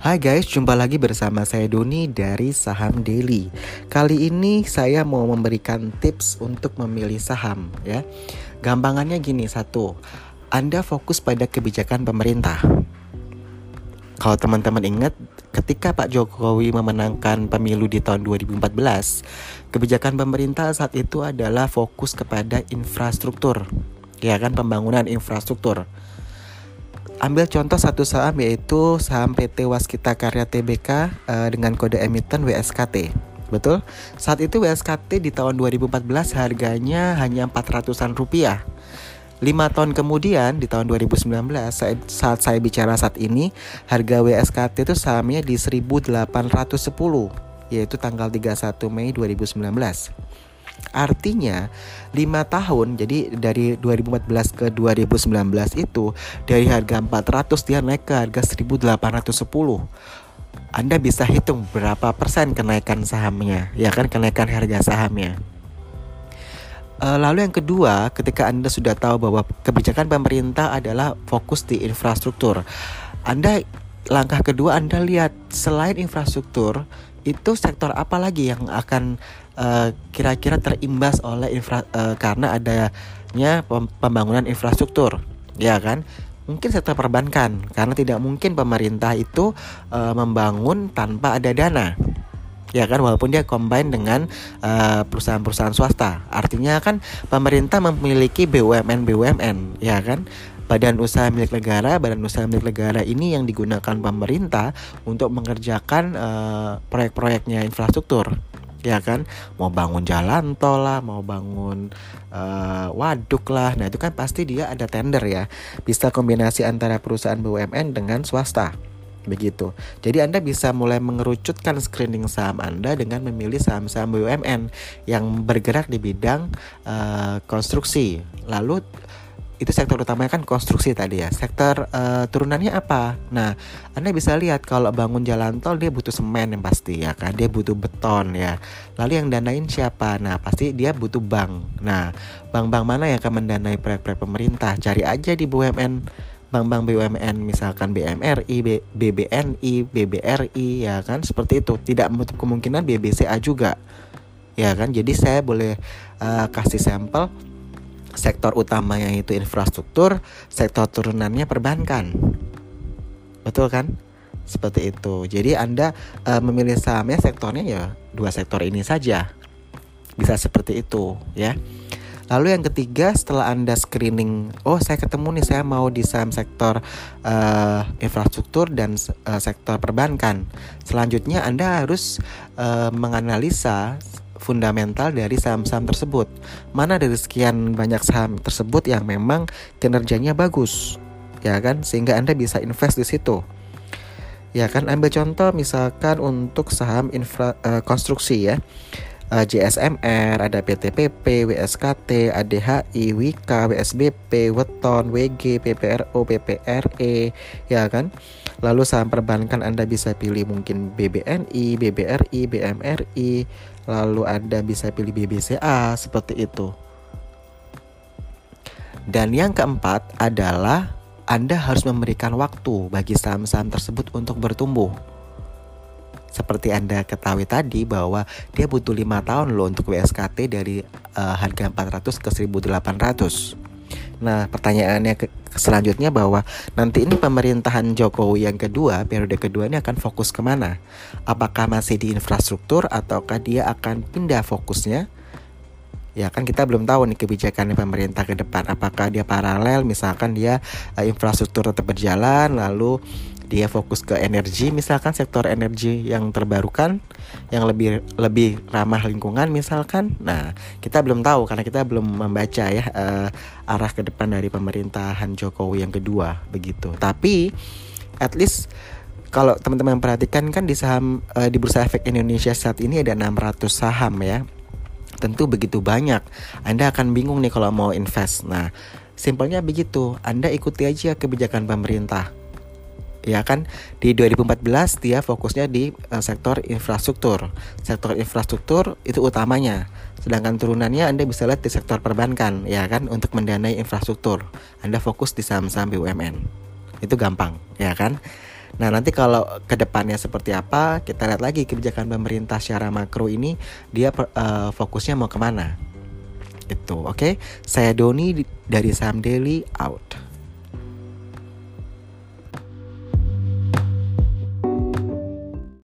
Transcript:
Hai guys, jumpa lagi bersama saya Doni dari Saham Daily. Kali ini saya mau memberikan tips untuk memilih saham ya. Gampangannya gini, satu, Anda fokus pada kebijakan pemerintah. Kalau teman-teman ingat, ketika Pak Jokowi memenangkan pemilu di tahun 2014, kebijakan pemerintah saat itu adalah fokus kepada infrastruktur. Ya kan, pembangunan infrastruktur ambil contoh satu saham yaitu saham PT Waskita Karya Tbk uh, eh, dengan kode emiten WSKT. Betul? Saat itu WSKT di tahun 2014 harganya hanya 400-an rupiah. 5 tahun kemudian di tahun 2019 saat saya bicara saat ini harga WSKT itu sahamnya di 1810 yaitu tanggal 31 Mei 2019. Artinya 5 tahun jadi dari 2014 ke 2019 itu dari harga 400 dia naik ke harga 1810 anda bisa hitung berapa persen kenaikan sahamnya, ya kan kenaikan harga sahamnya. Uh, lalu yang kedua, ketika Anda sudah tahu bahwa kebijakan pemerintah adalah fokus di infrastruktur, Anda langkah kedua Anda lihat selain infrastruktur itu sektor apa lagi yang akan uh, kira-kira terimbas oleh infra uh, karena adanya pembangunan infrastruktur ya kan? Mungkin sektor perbankan karena tidak mungkin pemerintah itu uh, membangun tanpa ada dana ya kan? Walaupun dia combine dengan perusahaan-perusahaan swasta. Artinya kan pemerintah memiliki BUMN BUMN ya kan? Badan usaha milik negara, badan usaha milik negara ini yang digunakan pemerintah untuk mengerjakan uh, proyek-proyeknya infrastruktur ya kan mau bangun jalan tol lah mau bangun uh, waduk lah nah itu kan pasti dia ada tender ya bisa kombinasi antara perusahaan BUMN dengan swasta begitu. Jadi Anda bisa mulai mengerucutkan screening saham Anda dengan memilih saham-saham BUMN yang bergerak di bidang uh, konstruksi. Lalu itu sektor utamanya kan konstruksi tadi ya. Sektor uh, turunannya apa? Nah, Anda bisa lihat kalau bangun jalan tol dia butuh semen yang pasti ya kan. Dia butuh beton ya. Lalu yang danain siapa? Nah, pasti dia butuh bank. Nah, bank-bank mana yang akan mendanai proyek-proyek pemerintah? Cari aja di BUMN bank-bank BUMN misalkan BMRI, BBNI, BBRI ya kan seperti itu. Tidak menutup kemungkinan BBCA juga. Ya kan? Jadi saya boleh uh, kasih sampel sektor utamanya itu infrastruktur, sektor turunannya perbankan. Betul kan? Seperti itu. Jadi Anda uh, memilih sahamnya sektornya ya dua sektor ini saja. Bisa seperti itu, ya. Lalu yang ketiga setelah Anda screening, oh saya ketemu nih saya mau di saham sektor uh, infrastruktur dan uh, sektor perbankan. Selanjutnya Anda harus uh, menganalisa fundamental dari saham-saham tersebut. Mana dari sekian banyak saham tersebut yang memang kinerjanya bagus, ya kan? Sehingga Anda bisa invest di situ. Ya kan, ambil contoh misalkan untuk saham infra uh, konstruksi ya. Uh, eh, JSMR, ada PTPP, WSKT, ADHI, WIKA, WSBP, Weton, WG, PPRO, PPRE, ya kan? Lalu saham perbankan Anda bisa pilih mungkin BBNI, BBRI, BMRI, lalu Anda bisa pilih BBCA seperti itu. Dan yang keempat adalah Anda harus memberikan waktu bagi saham-saham tersebut untuk bertumbuh. Seperti Anda ketahui tadi bahwa dia butuh lima tahun loh untuk WSKT dari uh, harga 400 ke 1800. Nah, pertanyaannya ke selanjutnya bahwa nanti ini pemerintahan Jokowi yang kedua, periode kedua ini akan fokus ke mana? Apakah masih di infrastruktur ataukah dia akan pindah fokusnya? Ya kan kita belum tahu nih kebijakan pemerintah ke depan. Apakah dia paralel, misalkan dia uh, infrastruktur tetap berjalan, lalu dia fokus ke energi misalkan sektor energi yang terbarukan yang lebih lebih ramah lingkungan misalkan. Nah kita belum tahu karena kita belum membaca ya uh, arah ke depan dari pemerintahan Jokowi yang kedua begitu. Tapi at least kalau teman-teman perhatikan kan di saham uh, di bursa efek Indonesia saat ini ada 600 saham ya. Tentu begitu banyak. Anda akan bingung nih kalau mau invest. Nah simpelnya begitu. Anda ikuti aja kebijakan pemerintah ya kan di 2014 dia fokusnya di uh, sektor infrastruktur sektor infrastruktur itu utamanya sedangkan turunannya Anda bisa lihat di sektor perbankan ya kan untuk mendanai infrastruktur Anda fokus di saham-saham BUMN itu gampang ya kan Nah, nanti kalau ke depannya seperti apa, kita lihat lagi kebijakan pemerintah secara makro ini dia uh, fokusnya mau ke mana. Itu, oke? Okay? Saya Doni dari Saham Daily out.